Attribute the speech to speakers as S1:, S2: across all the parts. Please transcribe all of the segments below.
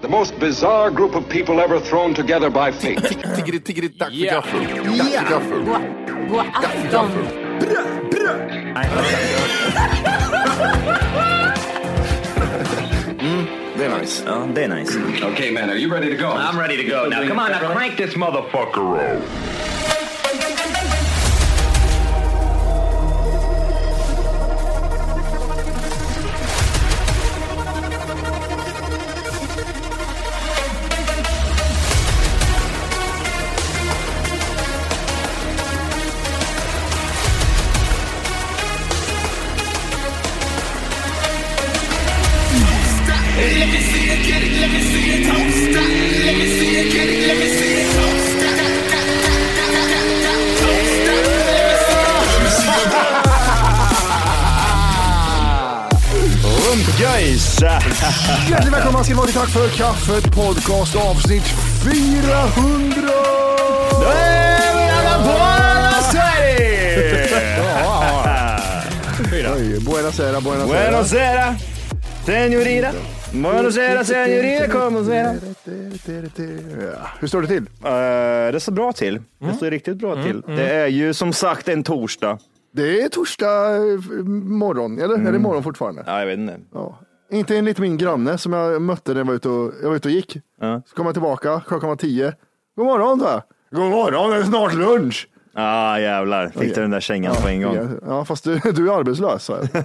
S1: The most bizarre group of people ever thrown together by fate.
S2: Tiggeri, tiggeri, dack för
S3: Ja.
S2: gaffel. Dack för gaffel.
S4: God afton!
S2: Mm, det är nice.
S5: Ja, det är nice.
S1: okay, man, are you ready to go?
S5: I'm ready to go. Now, come on, now crank this motherfucker up.
S2: Oj, Buenasera, buenasera.
S3: Buonasera, signorina. Buonasera, signorina. Como sera.
S2: Hur står det till?
S3: Eh, det står bra till. Det står riktigt bra till. Det är ju som sagt en torsdag.
S2: Det är torsdag eh, morgon, eller? Är det morgon fortfarande?
S3: Ja, jag vet inte.
S2: Ja. Inte enligt min granne som jag mötte när jag var ute och, jag var ute och gick.
S3: Ja.
S2: Så kom jag tillbaka, klockan var tio. God morgon, sa jag. God morgon, det är snart lunch.
S3: Ah, jävlar. Fick du den där kängan på en gång.
S2: Ja, fast du, du är arbetslös. sa jag.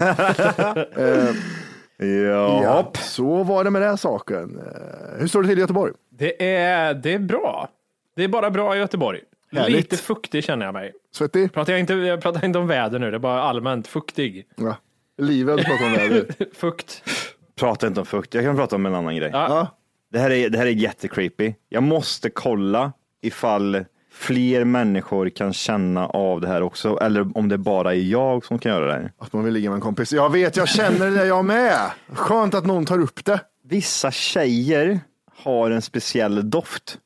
S2: eh,
S3: Ja.
S2: ja, så var det med den här saken. Eh, hur står det till i Göteborg?
S6: Det är, det är bra. Det är bara bra i Göteborg.
S2: Härligt.
S6: Lite fuktig känner jag mig.
S2: Svettig?
S6: Pratar jag, inte, jag pratar inte om väder nu, det är bara allmänt fuktig.
S2: Ja. Livet pratar om väder.
S6: Fukt.
S3: Prata inte om fukt. Jag kan prata om en annan grej.
S6: Ja.
S3: Det här är, det här är jättecreepy. Jag måste kolla ifall fler människor kan känna av det här också. Eller om det bara är jag som kan göra det här.
S2: Att man vill ligga med en kompis. Jag vet, jag känner det jag med. Skönt att någon tar upp det.
S3: Vissa tjejer har en speciell doft.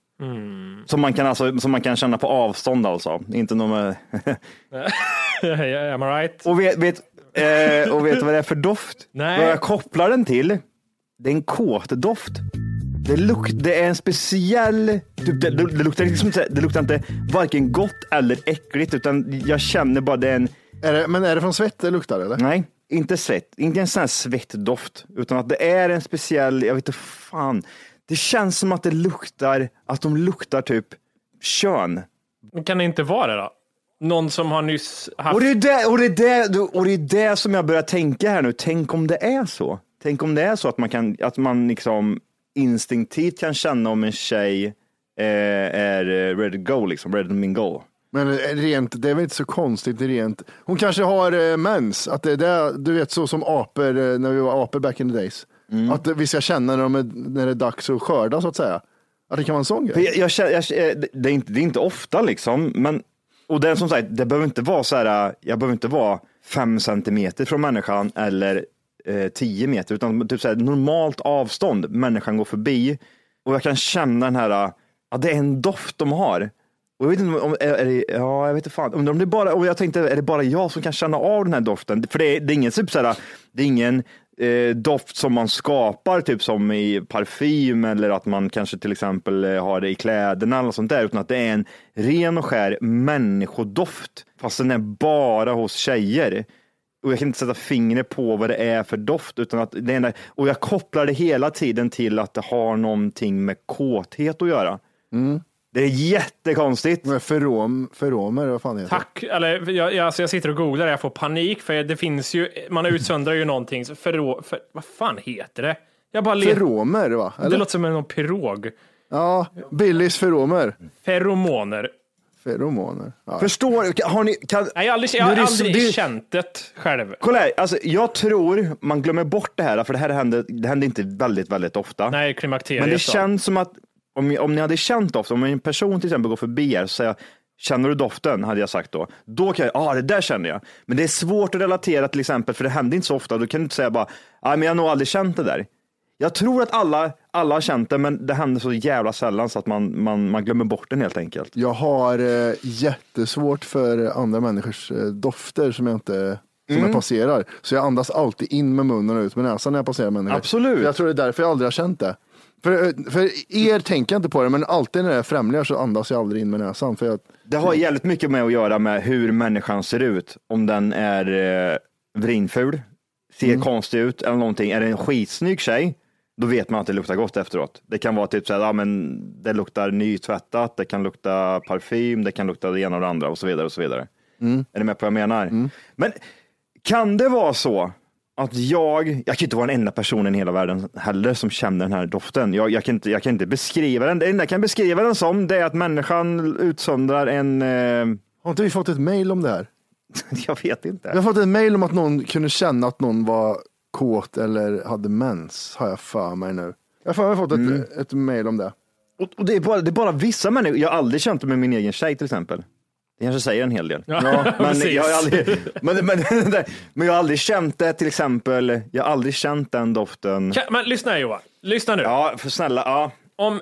S3: Som, man kan alltså, som man kan känna på avstånd alltså. Inte någon med...
S6: Am I right?
S3: och, vet, vet, eh, och vet du vad det är för doft?
S6: Nej.
S3: Vad jag kopplar den till? Det är en kåtdoft. Det, luk, det är en speciell, typ det, det, luktar liksom, inte- det luktar inte varken gott eller äckligt utan jag känner bara det är en,
S2: Är det men är det från svett det luktar eller?
S3: nej, inte svett, inte en sån här svettdoft utan att det är en speciell, jag vet inte fan. Det känns som att det luktar, att de luktar typ kön.
S6: Kan det inte vara det då? Någon som har nyss haft...
S3: Och det, är det, och, det är det, och det är det som jag börjar tänka här nu. Tänk om det är så. Tänk om det är så att man, kan, att man liksom instinktivt kan känna om en tjej eh, är eh, ready to go, liksom, ready to mingle.
S2: Men eh, rent, det är väl inte så konstigt rent. Hon kanske har eh, mens, att det är det, du vet så som apor, eh, när vi var apor back in the days. Att eh, vi ska känna när, de är, när det är dags att skörda så att säga. Att det kan vara en sån grej.
S3: jag, jag, jag, det, det, är inte, det är inte ofta liksom, men och det är som sagt, det behöver inte vara så här, jag behöver inte vara fem centimeter från människan eller eh, tio meter, utan typ så här, normalt avstånd människan går förbi och jag kan känna den här, ja det är en doft de har. Och jag vet inte om, är, är det, ja jag vet inte fan, undrar om det är bara, och jag tänkte, är det bara jag som kan känna av den här doften? För det är, det är ingen typ så här, det är ingen eh, doft som man skapar, typ som i parfym eller att man kanske till exempel eh, har det i kläderna eller sånt där, utan att det är en ren och skär människodoft, fast den är bara hos tjejer och jag kan inte sätta fingret på vad det är för doft. Utan att det enda, och jag kopplar det hela tiden till att det har någonting med kåthet att göra. Det är jättekonstigt.
S2: Med ferom, feromer, vad fan det heter.
S6: Tack, eller jag, jag, alltså jag sitter och googlar och jag får panik för det finns ju, man utsöndrar ju någonting. så Ferro, för, vad fan heter det? Jag bara
S2: Feromer va?
S6: Det
S2: Eller?
S6: låter som en pirog.
S2: Ja, Billys feromer.
S6: Feromoner.
S2: Feromoner. Ja.
S3: Förstår, har ni, kan,
S6: Nej, jag har aldrig, jag har
S3: det
S6: aldrig
S3: det-
S6: känt det själv.
S3: Kolla här, alltså, jag tror man glömmer bort det här, för det här händer, det händer inte väldigt, väldigt ofta.
S6: Nej, klimakteriet.
S3: Men det känns som att om, om ni hade känt doften, om en person till exempel går förbi er och säger Känner du doften? hade jag sagt då. Då kan jag, ja ah, det där känner jag. Men det är svårt att relatera till exempel, för det händer inte så ofta. Då kan du inte säga bara, nej men jag har nog aldrig känt det där. Jag tror att alla, alla har känt det, men det händer så jävla sällan så att man, man, man glömmer bort den helt enkelt.
S2: Jag har eh, jättesvårt för andra människors eh, dofter som jag inte som
S3: Mm.
S2: jag passerar. Så jag andas alltid in med munnen och ut med näsan när jag passerar människor.
S3: Absolut.
S2: Jag tror det är därför jag aldrig har känt det. För, eh, för er tänker jag inte på det, men alltid när det är främlingar så andas jag aldrig in med näsan. För jag,
S3: Det har jävligt mycket med att göra med hur människan ser ut. Om den är eh, vrinful, ser konstig ut eller någonting. Är det en skitsnygg tjej, då vet man att det luktar gott efteråt. Det kan vara typ så här, ja, men det luktar nytvättat, det kan lukta parfym, det kan lukta det ena och det andra och så vidare. och så vidare. Är ni med på vad jag menar? Men kan det vara så att jag, jag kan inte vara den enda personen i hela världen heller som känner den här doften. Jag, jag, kan, inte, jag kan inte beskriva den. Det enda jag kan beskriva den som, det är att människan utsöndrar en, eh,
S2: har inte vi fått ett mail om det här?
S3: jag vet inte.
S2: Jag har fått ett mail om att någon kunde känna att någon var kåt eller hade mens, har jag för mig nu. Jag har för mig fått ett, ett mail om det.
S3: Och, och det, är bara, det är bara vissa människor, jag har aldrig känt det med min egen tjej till exempel. Det kanske säger en hel del.
S6: Ja,
S3: men, jag har aldrig, men, men, men jag har aldrig känt det till exempel, jag har aldrig känt den doften.
S6: Men lyssna här, Johan, lyssna nu.
S3: Ja, för snälla, ja.
S6: Om,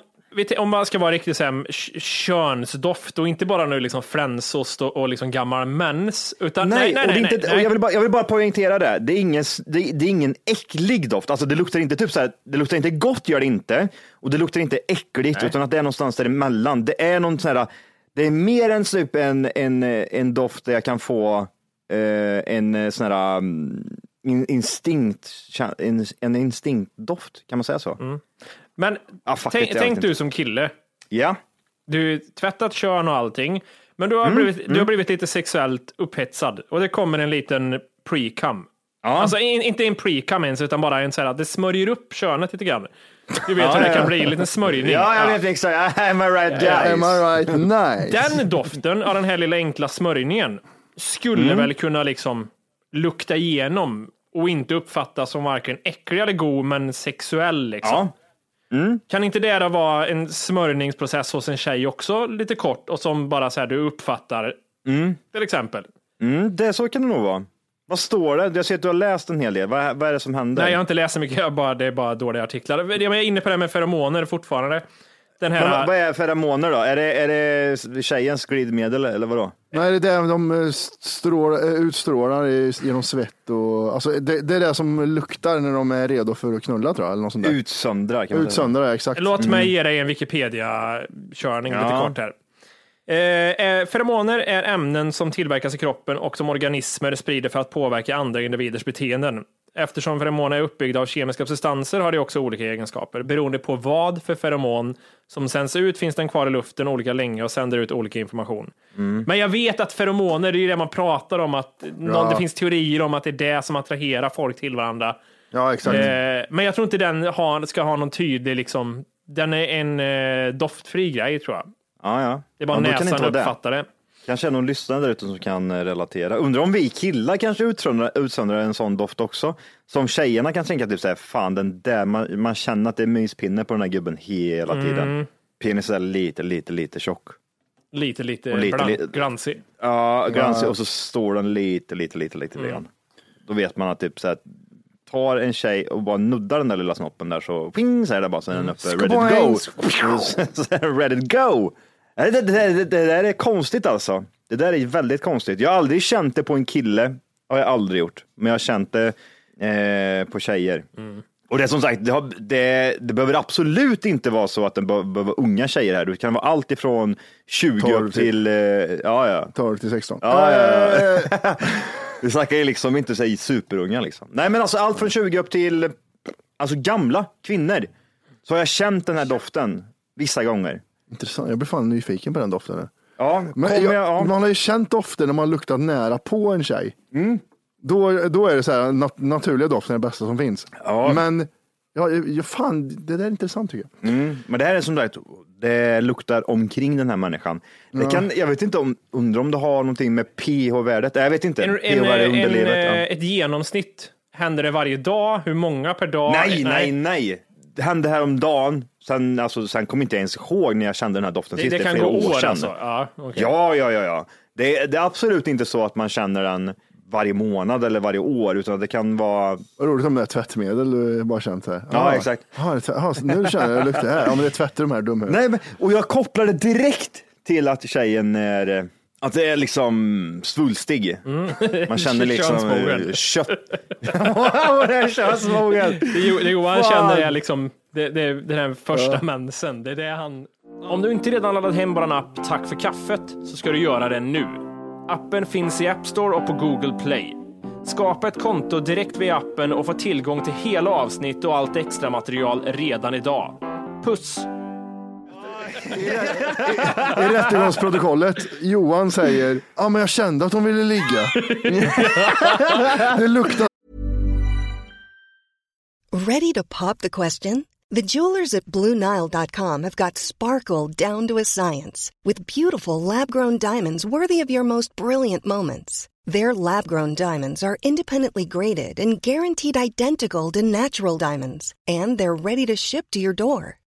S6: om man ska vara riktigt så här, k- könsdoft och inte bara nu liksom flänsost och, och liksom gammal mens. Utan,
S3: Nej,
S6: nej, nej,
S3: och
S6: nej,
S3: inte,
S6: nej,
S3: och jag, vill bara, jag vill bara poängtera det. Det är, ingen, det, det är ingen äcklig doft. Alltså det luktar inte typ så här, det luktar inte gott gör det inte. Och det luktar inte äckligt utan att det är någonstans däremellan. Det är någon sån här, det är mer än typ en, en, en doft där jag kan få eh, en eh, sån här um, in, instinkt, en, en instinktdoft, kan man säga så?
S6: Mm. Men
S3: Ah, fuck
S6: tänk,
S3: it,
S6: tänk du som kille,
S3: Ja.
S6: du tvättat kön och allting, men du har,
S3: Mm,
S6: blivit, du har blivit lite sexuellt upphetsad och det kommer en liten pre-cum.
S3: Ja.
S6: Alltså in, inte en pre-cum ens, utan bara en så här, att det smörjer upp könet lite grann. Du vet hur det
S3: ja,
S6: kan
S3: ja.
S6: bli, en liten smörjning.
S3: Ja, jag
S6: Ja.
S3: vet exakt. Am I right guys?
S2: Am I right? Nice.
S6: Den doften av den här lilla enkla smörjningen skulle
S3: Mm.
S6: väl kunna liksom lukta igenom och inte uppfattas som varken äcklig eller god, men sexuell. Liksom.
S3: Ja.
S6: Kan inte det då vara en smörjningsprocess hos en tjej också, lite kort, och som bara så här du uppfattar, till exempel?
S3: Mm, det, så kan det nog vara. Vad står det? Jag ser att du har läst en hel del. Vad, vad är det som händer?
S6: Nej, jag har inte läst så mycket, jag bara, det är bara dåliga artiklar. Jag är inne på det här med feromoner fortfarande. Den här,
S3: Men vad- är feromoner då? Är det, är det tjejens glidmedel eller vadå?
S2: Nej, det är det de eh, strål, eh, utstrålar genom svett och alltså det, det är det som luktar när de är redo för att knulla tror jag. Eller något sånt där.
S3: Utsöndrar kan man säga.
S2: Utsöndrar, exakt.
S6: Låt mig ge dig en Wikipedia-körning lite
S3: Ja.
S6: kort här. Eh, eh, feromoner är ämnen som tillverkas i kroppen och som organismer sprider för att påverka andra individers beteenden. Eftersom feromoner är uppbyggda av kemiska substanser har de också olika egenskaper. Beroende på vad för feromon som sänds ut finns den kvar i luften olika länge och sänder ut olika information. Men jag vet att feromoner, det är ju det man pratar om, att någon, det finns teorier om att det är det som attraherar folk till varandra.
S2: Ja, exakt.
S6: Eh, men jag tror inte den har, ska ha någon tydlig, liksom, den är en eh, doftfri grej tror jag.
S3: Ja, ja.
S6: Det är bara
S3: ja,
S6: näsan uppfattar det.
S3: Kanske är någon lyssnare där ute som kan eh, relatera. Undrar om vi killar kanske utsöndrar, utsöndrar en sån doft också. Som tjejerna kan tänka typ såhär, fan den där, man, man känner att det är myspinne på den här gubben hela
S6: Mm.
S3: tiden. Penis är lite, lite, lite tjock.
S6: Lite, lite,
S3: Och lite,
S6: glansig.
S3: Ja, glansig och så står den lite, lite, lite, lite
S6: Mm.
S3: grann. Då vet man att typ så här, tar en tjej och bara nuddar den där lilla snoppen där så ping så är det bara så är den uppe, ready to go. Ready to go. Det, det, det, det, där är konstigt alltså. Det där är väldigt konstigt. Jag har aldrig känt det på en kille, har jag aldrig gjort. Men jag har känt det eh, på tjejer. Och det är som sagt, det, har, det, det behöver absolut inte vara så att det behöver vara unga tjejer här. Det kan vara allt ifrån 20
S2: 12
S3: upp till, eh, ja ja.
S2: 12 till 16.
S3: Ja, ja, ja. Vi snackar ju liksom inte säg superunga liksom. Nej men alltså allt från 20 upp till alltså gamla kvinnor. Så har jag känt den här doften vissa gånger.
S2: Intressant. Jag blir fan nyfiken på den doften.
S3: Ja,
S2: Men jag,
S3: jag, ja.
S2: Man har ju känt dofter när man luktat nära på en tjej.
S3: Mm.
S2: Då, då är det så här, nat naturliga doften är det bästa som finns.
S3: Ja.
S2: Men ja, ja, fan, det där är intressant tycker jag.
S3: Mm. Men det här är som sagt, det luktar omkring den här människan. Det kan, jag vet inte om, undrar om det har någonting med pH-värdet. Jag vet inte.
S6: En, en, en, eh, ett genomsnitt. Händer det varje dag? Hur många per dag?
S3: Nej, nej, nej. Det hände häromdagen. Sen, alltså, sen kommer inte jag ens ihåg när jag kände den här doften
S6: Det,
S3: sist.
S6: det
S3: är
S6: kan
S3: flera
S6: gå år
S3: sedan.
S6: alltså? Ja, okej.
S3: Ja, ja, ja, ja. Det, det är absolut inte så att man känner den varje månad eller varje år, utan det kan vara
S2: Vad roligt om det är tvättmedel du bara känt här.
S3: Ja, exakt.
S2: Det är tvätt- ja, nu känner jag lukten här. Ja, men det är tvättar de här dumhuvuden.
S3: Nej, men, och jag kopplar det direkt till att tjejen är eh, att det är liksom svulstig. Man känner liksom eh, kött. Ja, det är könsmogen.
S6: Det det Johan
S3: Fan.
S6: känner är liksom det, det, den här första mensen. Det är det han... Om du inte redan laddat hem vår app Tack för kaffet så ska du göra det nu. Appen finns i App Store och på Google Play. Skapa ett konto direkt via appen och få tillgång till hela avsnitt och allt extra material redan idag. Puss!
S2: I rättegångsprotokollet, Johan säger, ja men jag kände att hon ville ligga. det luktar
S7: Ready to pop the question? The jewelers at BlueNile.com have got sparkle down to a science with beautiful lab grown diamonds worthy of your most brilliant moments. Their lab grown diamonds are independently graded and guaranteed identical to natural diamonds, and they're ready to ship to your door.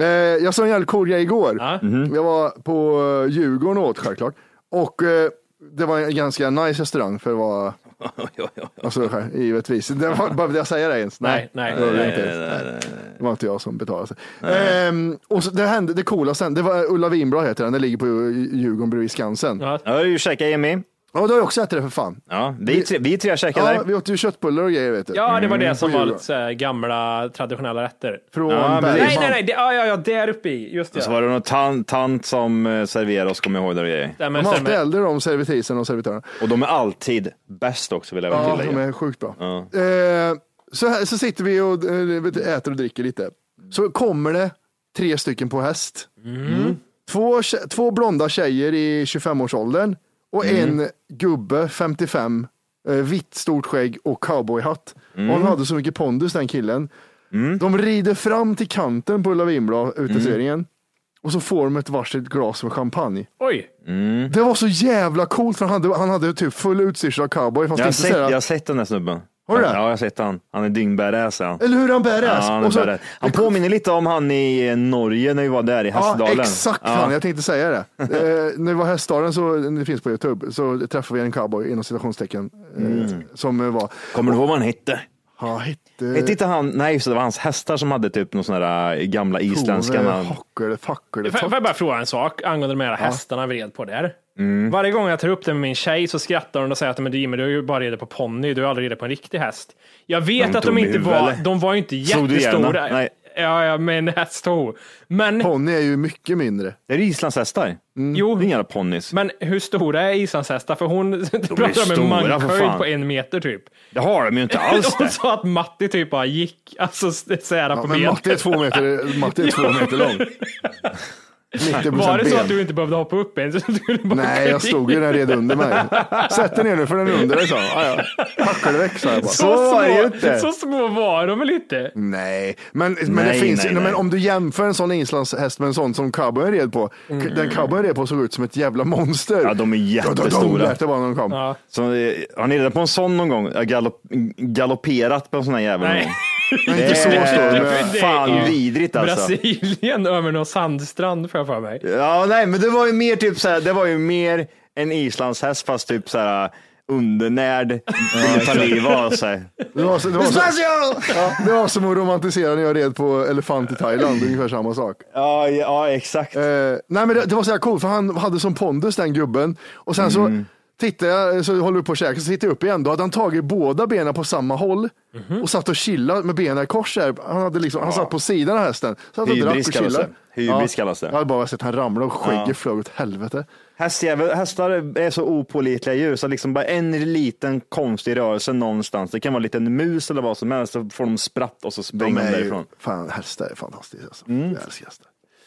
S2: Eh, jag såg en jävligt cool grej igår.
S6: Ja.
S2: Jag var på eh, Djurgården och åt självklart. Och eh, det var en ganska nice restaurang för att vara, alltså givetvis. Det var, bara vill jag säga det ens?
S6: Nej, nej,
S2: det var
S6: nej,
S2: inte ens. Det var inte jag som betalade. sig. Ehm, och så, det hände, det coolaste, det var Ulla Vinbra heter den, den ligger på Djurgården bredvid Skansen. Ja,
S6: Ja.
S3: Jag har ju käkat Jimmy.
S2: Du har ju också ätit det för fan.
S3: Ja, vi, tre, vi tre käkade
S2: Ja,
S3: där.
S2: vi åt ju köttbullar och grejer vet du.
S6: Ja, det var det som var lite så här gamla traditionella rätter.
S2: Från
S3: Ja,
S2: Bergman.
S3: precis.
S6: Nej, nej, nej. Det, ja, ja, ja, där uppe i. Just det.
S3: Så var det någon tant, tant som eh, serverade oss, kommer jag ihåg det och grejer.
S2: De är alltid
S6: stämmer.
S2: äldre de servitrisen och servitörerna.
S3: Och de är alltid bäst också vill jag väl
S2: Ja,
S3: tillägga.
S2: de är sjukt bra.
S3: Ja.
S2: Eh, så, här, så sitter vi och eh, vet du, äter och dricker lite. Så kommer det tre stycken på häst. Mm. Två, tje- två blonda tjejer i 25-årsåldern och en gubbe, 55, eh, vitt stort skägg och cowboyhatt. Och han hade så mycket pondus den killen. De rider fram till kanten på Ulla Vinblad uteserveringen och så får de ett varsitt glas med champagne.
S6: Oj,
S2: Det var så jävla coolt för han hade, han hade typ full utstyrsel av cowboy. Fast
S3: Jag har,
S2: inte
S3: sett, jag har sett den där snubben.
S2: Har du det?
S3: Ja, jag har sett han. Han är dyngbadass. Han.
S2: Eller hur han bär
S3: Ja, han, är
S2: Och så-
S3: badass. han påminner lite om han i eh, Norge när vi var där i Hästdalen.
S2: Ja, exakt fan, jag tänkte säga det. eh, när vi var i Hästdalen, så, det finns på Youtube, så träffade vi en cowboy inom citationstecken. Eh, Som eh, var,
S3: Kommer du ihåg vad han hette?
S2: ja, hette...
S3: Hette inte han, nej så det var hans hästar som hade typ någon sån där äh, gamla isländska namn.
S6: Får jag bara fråga en sak angående de här hästarna vi red på där?
S3: Mm.
S6: Varje gång jag tar upp det med min tjej så skrattar hon och säger att men du, Jimmy, du har ju bara ridit på ponny, du har aldrig ridit på en riktig häst. Jag vet
S3: De
S6: att de inte var,
S3: eller?
S6: de var ju inte jättestora.
S3: Nej.
S6: Ja, ja, med en hästho. Men,
S2: Ponny är ju mycket mindre.
S3: Det är islandshästar.
S6: jo,
S3: Det är inga ponnys.
S6: men hur stora är islandshästar? För hon pratar om en mankhöjd på en meter typ.
S3: Det har de ju inte alls
S6: Hon sa att Matti typ bara gick, alltså sära
S2: Ja,
S6: på
S2: men
S6: benet.
S2: Matti är två meter, Matti är två meter lång. 90
S6: Var det så
S2: ben.
S6: att du inte behövde hoppa upp ens?
S2: Nej, jag stod ju där red under mig. Sätt dig ner nu för den är under dig, sa jag bara.
S3: Så var det ju inte.
S6: Så små var de väl inte?
S2: Nej, men, men
S3: Nej,
S2: det finns
S3: nej, nej.
S2: men om du jämför en sån islandshäst med en sån som cowboyen red på. Den cowboyen red på såg ut som ett jävla monster.
S3: Ja, de är jättestora.
S2: Ja, de bara när de kom.
S6: Ja.
S3: Så, eh, har ni redan på en sån någon gång? Galopp, galopperat på en sån här jävel någon gång?
S2: Men inte så stor. Men,
S6: Det är
S3: Fan vidrigt alltså.
S6: Brasilien över någon sandstrand får jag för mig.
S3: Ja, nej, men det var ju mer typ så här, det var ju mer en islandshäst fast typ så här undernärd, ville ta livet av sig.
S2: det, var, så- det, var så,
S3: Despacio!
S2: ja, det var som att romantisera när jag red på elefant i Thailand. Ungefär samma sak.
S3: Ja, ja, exakt.
S2: Eh, nej men det, det var så här coolt för han hade som pondus den gubben och sen så
S3: Mm.
S2: Tittade jag, så håller vi på att käka, så tittar jag upp igen. Då hade han tagit båda benen på samma håll
S3: Mhm.
S2: och satt och chillade med benen i kors här. Han, hade liksom, han satt på sidan av hästen. Satt och drack
S3: Hybris
S2: och
S3: kallas
S2: chillade.
S3: det. Hybris kallas det.
S2: Jag hade bara sett han ramla och skägget flög åt helvete.
S3: Hästjävel, hästar är så opålitliga djur så liksom bara en liten konstig rörelse någonstans. Det kan vara en liten mus eller vad som helst så får de spratt och så
S2: De
S3: springer de
S2: ju,
S3: därifrån.
S2: fan hästar är fantastiskt alltså.
S3: Mm.
S2: Jag älskar hästar.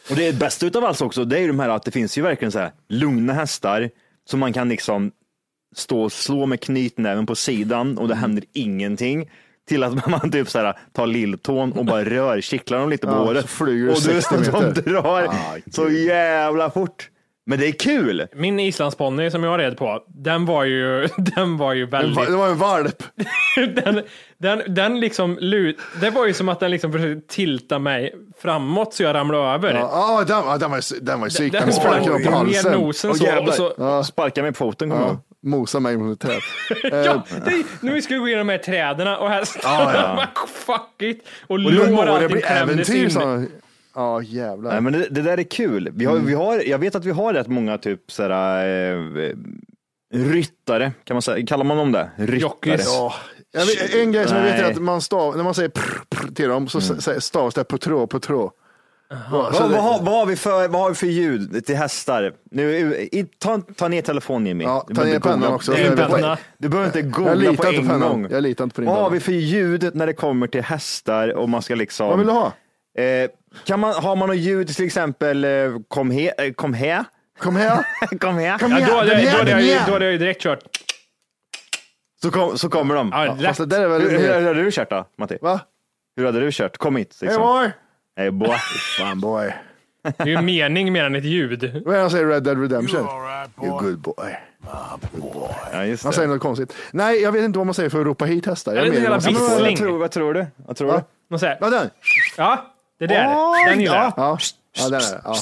S3: Och det bästa utav allt också, det är ju de här att det finns ju verkligen så här lugna hästar som man kan liksom stå och slå med knytnäven på sidan
S2: Mm.
S3: och det händer ingenting. Till att man typ så här tar lilltån och bara rör, kittlar dem lite på
S2: Ja,
S3: håret.
S2: så flyger du
S3: och
S2: 60
S3: de
S2: meter.
S3: drar
S2: Ah,
S3: så jävla fort. Men det är kul.
S6: Min islandsponny som jag red på, den var ju, den var ju väldigt...
S2: det var en valp.
S6: den, den, den liksom lut, det var ju som att den liksom försökte tilta mig framåt så jag ramlade över.
S2: Ja, ah, den, ah, den var, den var psyk.
S6: den
S2: Den sparkade
S6: sprang
S2: mig på
S6: ner
S2: halsen.
S6: nosen
S3: Och
S6: så. Och så
S3: Sparka mig på foten kommer
S2: Ja. Mosa mig mot ett träd.
S6: ja, det, nu ska vi gå igenom de här träden och hästarna bara fuck it. Och,
S2: Och
S6: lår
S2: blir äventyr, han. Ja, jävlar.
S3: Nej, men det, det där är kul. Vi har,
S2: Mm.
S3: vi har, jag vet att vi har rätt många typ sådär, eh, ryttare, kan man säga, kallar man dem det? Ryttare.
S2: Ja, jag vet, en grej som jag vet är
S3: Nej.
S2: att man stav, när man säger prr, prr till dem så mm. stavas det på trå, på trå. Ja, så
S3: Vad,
S2: det-
S3: vad, har, vad, har vi för, vad har vi för ljud till hästar? Nu, i- ta, ta ner telefonen Jimmy.
S2: Ja, ta ner pennan också.
S3: Du behöver
S6: Det är
S3: inte-
S6: penna.
S3: Du behöver inte googla på en gång.
S2: Jag litar inte på din
S3: Vad har vi för ljud när det kommer till hästar och man ska liksom...
S2: Vad vill du ha?
S3: Eh, kan man, har man något ljud till exempel, eh, kom, he, eh, kom här,
S2: Kom här.
S3: kom här.
S2: Kom
S6: Ja,
S2: här.
S6: då, hade,
S2: den
S6: jag- då, hade jag, jag ju direkt kört.
S3: Så, kom, så kommer de.
S6: Ja,
S2: Fast
S6: rätt.
S2: det där är väl
S3: Hur, hur hade du kört då, Matti?
S2: Va?
S3: Hur hade du kört? Kom hit. Liksom.
S2: boy.
S3: Hey boy.
S2: Fan boy.
S6: Det är ju en mening mer än ett ljud.
S2: Det han säger Red Dead Redemption? You good boy.
S3: Ja, just
S2: Han
S3: det.
S2: säger något konstigt. Nej, jag vet inte vad man säger för att ropa hit hästar. Jag
S6: Är det jävla
S2: vad
S3: tror, vad tror du? Vad tror
S2: Va?
S3: du?
S6: Man säger,
S2: Ja, den.
S6: ja, det där. Den gillar jag.
S2: Ja, ja den är. Ja.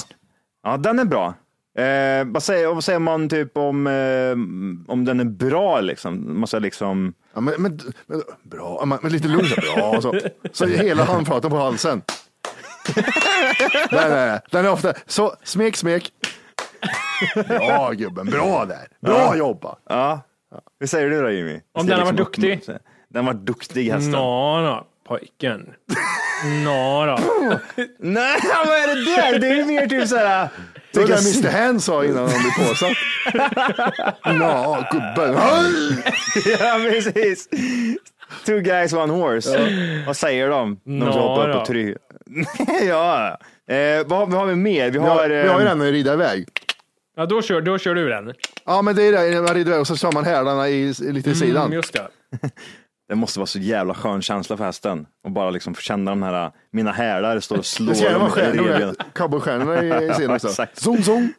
S3: Ja, den är bra. Eh, vad, säger, vad säger man typ om, eh, om den är bra liksom? Man säger liksom...
S2: Ja, men, men, men, bra, men, men lite lugnt. Bra, så. så hela handflatan på halsen. nej, nej, nej. Den är ofta så smek, smek. Bra gubben, bra där. Bra jobbat.
S3: Ja. Hur säger du då Jimmy?
S6: Om den har varit duktig?
S3: Den var duktig hästen.
S6: Nå då, pojken. Nå då.
S3: Nej, vad är det där? Det är mer typ såhär...
S2: Det var det Mr Hand sa innan han blev påsatt. Ja, gubben.
S3: ja, precis. Two guys, one horse. Vad säger de? De som
S6: Nå
S3: hoppar upp på try. ja. Eh, vad, vad har vi mer? Vi
S2: Vi
S3: har...
S2: har, vi har ju
S3: eh,
S2: den att rida iväg.
S6: Ja, då kör, då kör du den.
S2: Ja, men det är det. Man rider iväg och så kör man hälarna i, lite i sidan.
S6: Mm, just det.
S3: Det måste vara så jävla skön känsla för hästen. Och bara liksom känna de här, mina hälar står och slår.
S2: Cowboystjärnorna i, i sidan också.
S3: Exakt.
S2: Zoom, zoom.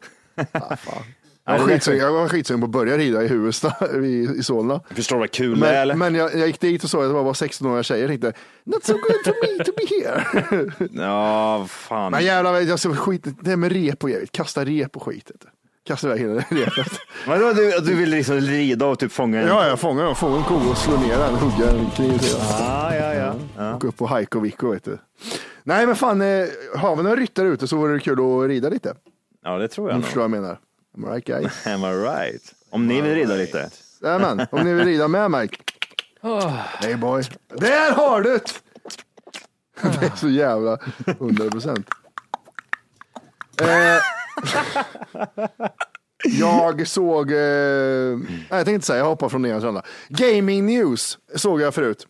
S2: Ah, fan. Jag var
S3: det
S2: skitsugen- jag var skitsugen på att börja rida i Huvudsta i, i Solna.
S3: Jag förstår vad kul det är, eller?
S2: Men, men jag, jag gick dit och såg att det var bara 16-åriga tjejer. Jag tänkte, not so good for me to be here.
S3: Ja, fan.
S2: men jävlar, jag såg skit, det här med rep och vet, kasta rep och skit. Kasta iväg hela repet.
S3: Vadå, du, du vill liksom rida och typ fånga en...
S2: Ja, jag fångar den, fångar en ko och slår ner den, hugga en kniv till den.
S3: ja, ja. ja.
S2: Gå upp på hike och Vico, vet du. Nej, men fan, eh, har vi några ryttare ute så vore det kul att rida lite.
S3: ja det tror jag
S2: Om du
S3: nog.
S2: förstår vad jag menar. Am I right guys?
S3: Am I right? Om ni vill rida lite.
S2: Jajamän, om ni vill rida med mig. Hey boy. Där har du det! Det är så jävla 100 procent. Eh, jag såg, eh, nej, jag tänkte inte säga, jag hoppar från det ena till andra. Gaming news såg jag förut.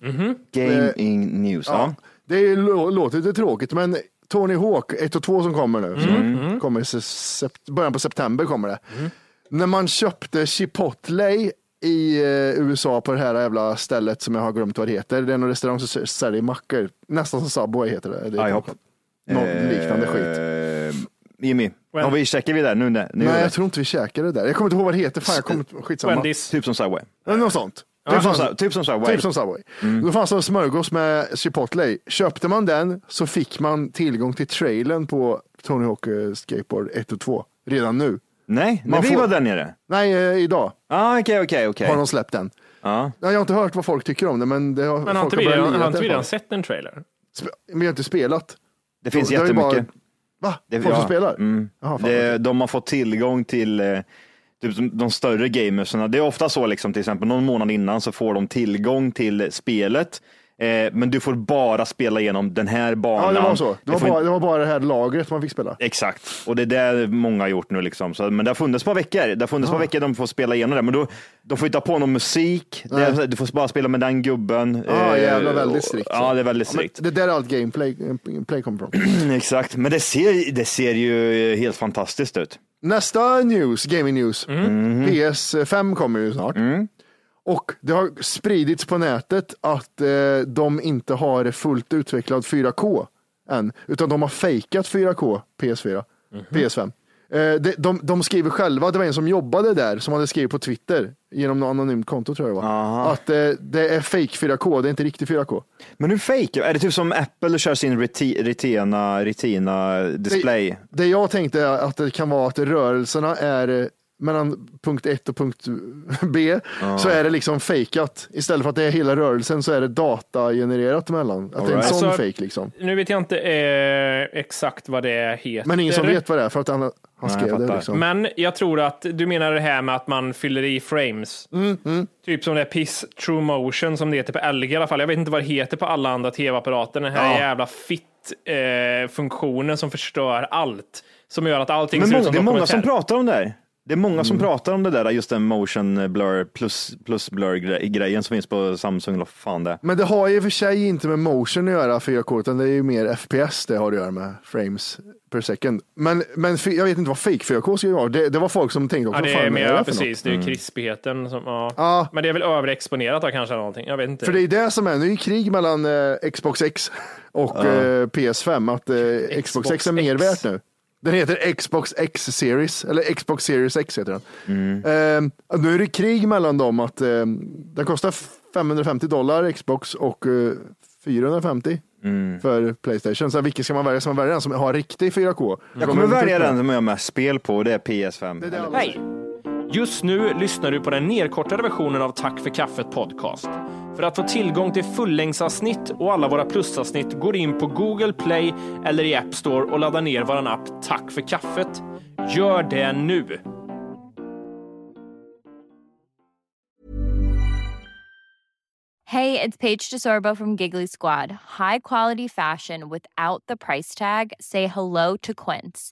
S3: Gaming news. Ja.
S2: Det är- låter lite tråkigt, men Tony Hawk 1 och 2 som kommer nu. Så kommer i början på september kommer det. När man köpte Chipotle i eh, USA på det här jävla stället som jag har glömt vad det heter. Det är en restaurang som säljer mackor. Nästan som Subway heter det. det
S3: IHOP.
S2: Någon liknande skit.
S3: Eh, Jimmy, om vi checkar vi där nu? nu
S2: Nej, jag tror inte vi käkade det där. Jag kommer inte ihåg vad det heter. Fan, jag kommer skitsamma.
S6: Wendy's.
S3: Typ som Subway.
S2: Något sånt.
S3: Typ som, Su- typ som Subway.
S2: Typ som Subway. Då fanns det en smörgås med Chipotle. Köpte man den så fick man tillgång till trailern på Tony Hawk eh, Skateboard 1 och 2 redan nu.
S3: Nej, när
S2: Man
S3: vi
S2: får-
S3: var där nere.
S2: Nej, eh, idag
S3: Ah, Okej, okej, okej.
S2: har de släppt den.
S3: Ja,
S2: Jag har inte hört vad folk tycker om det, men det har,
S6: Men har
S2: folk
S6: inte vi,
S2: lira
S6: har inte vi redan sett en trailer?
S2: Sp- Men vi har inte spelat.
S3: Det finns
S2: Det har ju
S3: jättemycket.
S2: Bara, va?
S3: Det-
S2: folk som
S3: ja.
S2: spelar?
S3: Mm.
S2: Fan,
S3: Det, de har fått tillgång till eh, typ de större gamerserna. Det är ofta så, liksom, till exempel någon månad innan så får de tillgång till spelet. Eh, men du får bara spela igenom den här banan.
S2: Ja, det var så. Det var, bara, det var bara det här lagret man fick spela.
S3: Exakt, och det är det många har gjort nu. Liksom. Så, men det har funnits par veckor. Det har funnits ett par veckor de får spela igenom det. Men då, de får inte ha på någon musik. Är, du får bara spela med den gubben.
S2: Ja,
S3: Eh,
S2: jävlar, väldigt
S3: och-
S2: strikt. så.
S3: Ja, det är väldigt
S2: Ja,
S3: strikt.
S2: det där är allt gameplay play kommer från.
S3: Exakt, men det ser, det ser ju helt fantastiskt ut.
S2: Nästa news, gaming news.
S3: Mm.
S2: PS5 kommer ju snart. Och det har spridits på nätet att eh, de inte har fullt utvecklad 4K än, utan de har fejkat 4K PS4,
S3: Mhm.
S2: PS5. Eh, de, de, de skriver själva, det var en som jobbade där som hade skrivit på Twitter genom något anonymt konto tror jag det var.
S3: Aha.
S2: Att eh, det är fake 4K, det är inte riktig 4K.
S3: Men hur fake? Är det typ som Apple kör sin reti, retina, retina display?
S2: Det, det jag tänkte är att det kan vara att rörelserna är mellan punkt 1 och punkt B så är det liksom fejkat. Istället för att det är hela rörelsen så är det datagenererat emellan. Att det är en sån
S6: Alltså,
S2: fake liksom.
S6: Nu vet jag inte eh, exakt vad det heter.
S2: Men ingen som vet vad det är för att han, han skrev det. Liksom.
S6: Men jag tror att du menar det här med att man fyller i frames.
S2: Mm,
S6: Typ som det är Piss True Motion som det heter på LG i alla fall. Jag vet inte vad det heter på alla andra tv-apparater. Den här
S2: Ja.
S6: jävla fit-funktionen som förstör allt. Som gör att allting
S3: Men
S6: ser ut
S3: många,
S6: som
S3: det är många som pratar om det här. Det är många
S2: Mm.
S3: som pratar om det där, just den motion blur plus, plus blur gre- grejen som finns på Samsung, eller fan det.
S2: Men det har ju för sig inte med motion att göra 4K utan det är ju mer FPS det har att göra med frames per second. Men, men jag vet inte vad fake 4K ska vara. Det, det var folk som tänkte också,
S6: Ja, det är mer,
S2: det
S6: ja, precis.
S2: något? Mm.
S6: Det är ju krispigheten som, ja.
S2: Ja.
S6: Men det är väl överexponerat då kanske någonting. Jag vet inte.
S2: För det är det som är, nu är ju krig mellan eh, Xbox X och eh, PS5, att eh, Xbox X är mer
S6: X.
S2: värt nu. Den heter Xbox X Series, eller Xbox Series X heter den. Eh, nu är det krig mellan dem, att eh, den kostar 550 dollar Xbox och eh, 450 för Playstation. Så vilken ska man välja? Ska man välja den som har riktig 4K?
S3: Jag kommer välja den som jag har mest spel på, och det är PS5.
S2: Det är det alla
S6: Hej! Just nu lyssnar du på den nedkortade versionen av Tack för kaffet podcast. För att få tillgång till fullängdsavsnitt och alla våra plusavsnitt går in på Google Play eller i App Store och laddar ner vår app Tack för kaffet. Gör det nu!
S8: Hej, det är Paige DeSorbo från Giggly Squad. High quality fashion without the price tag. Say hello to Quince.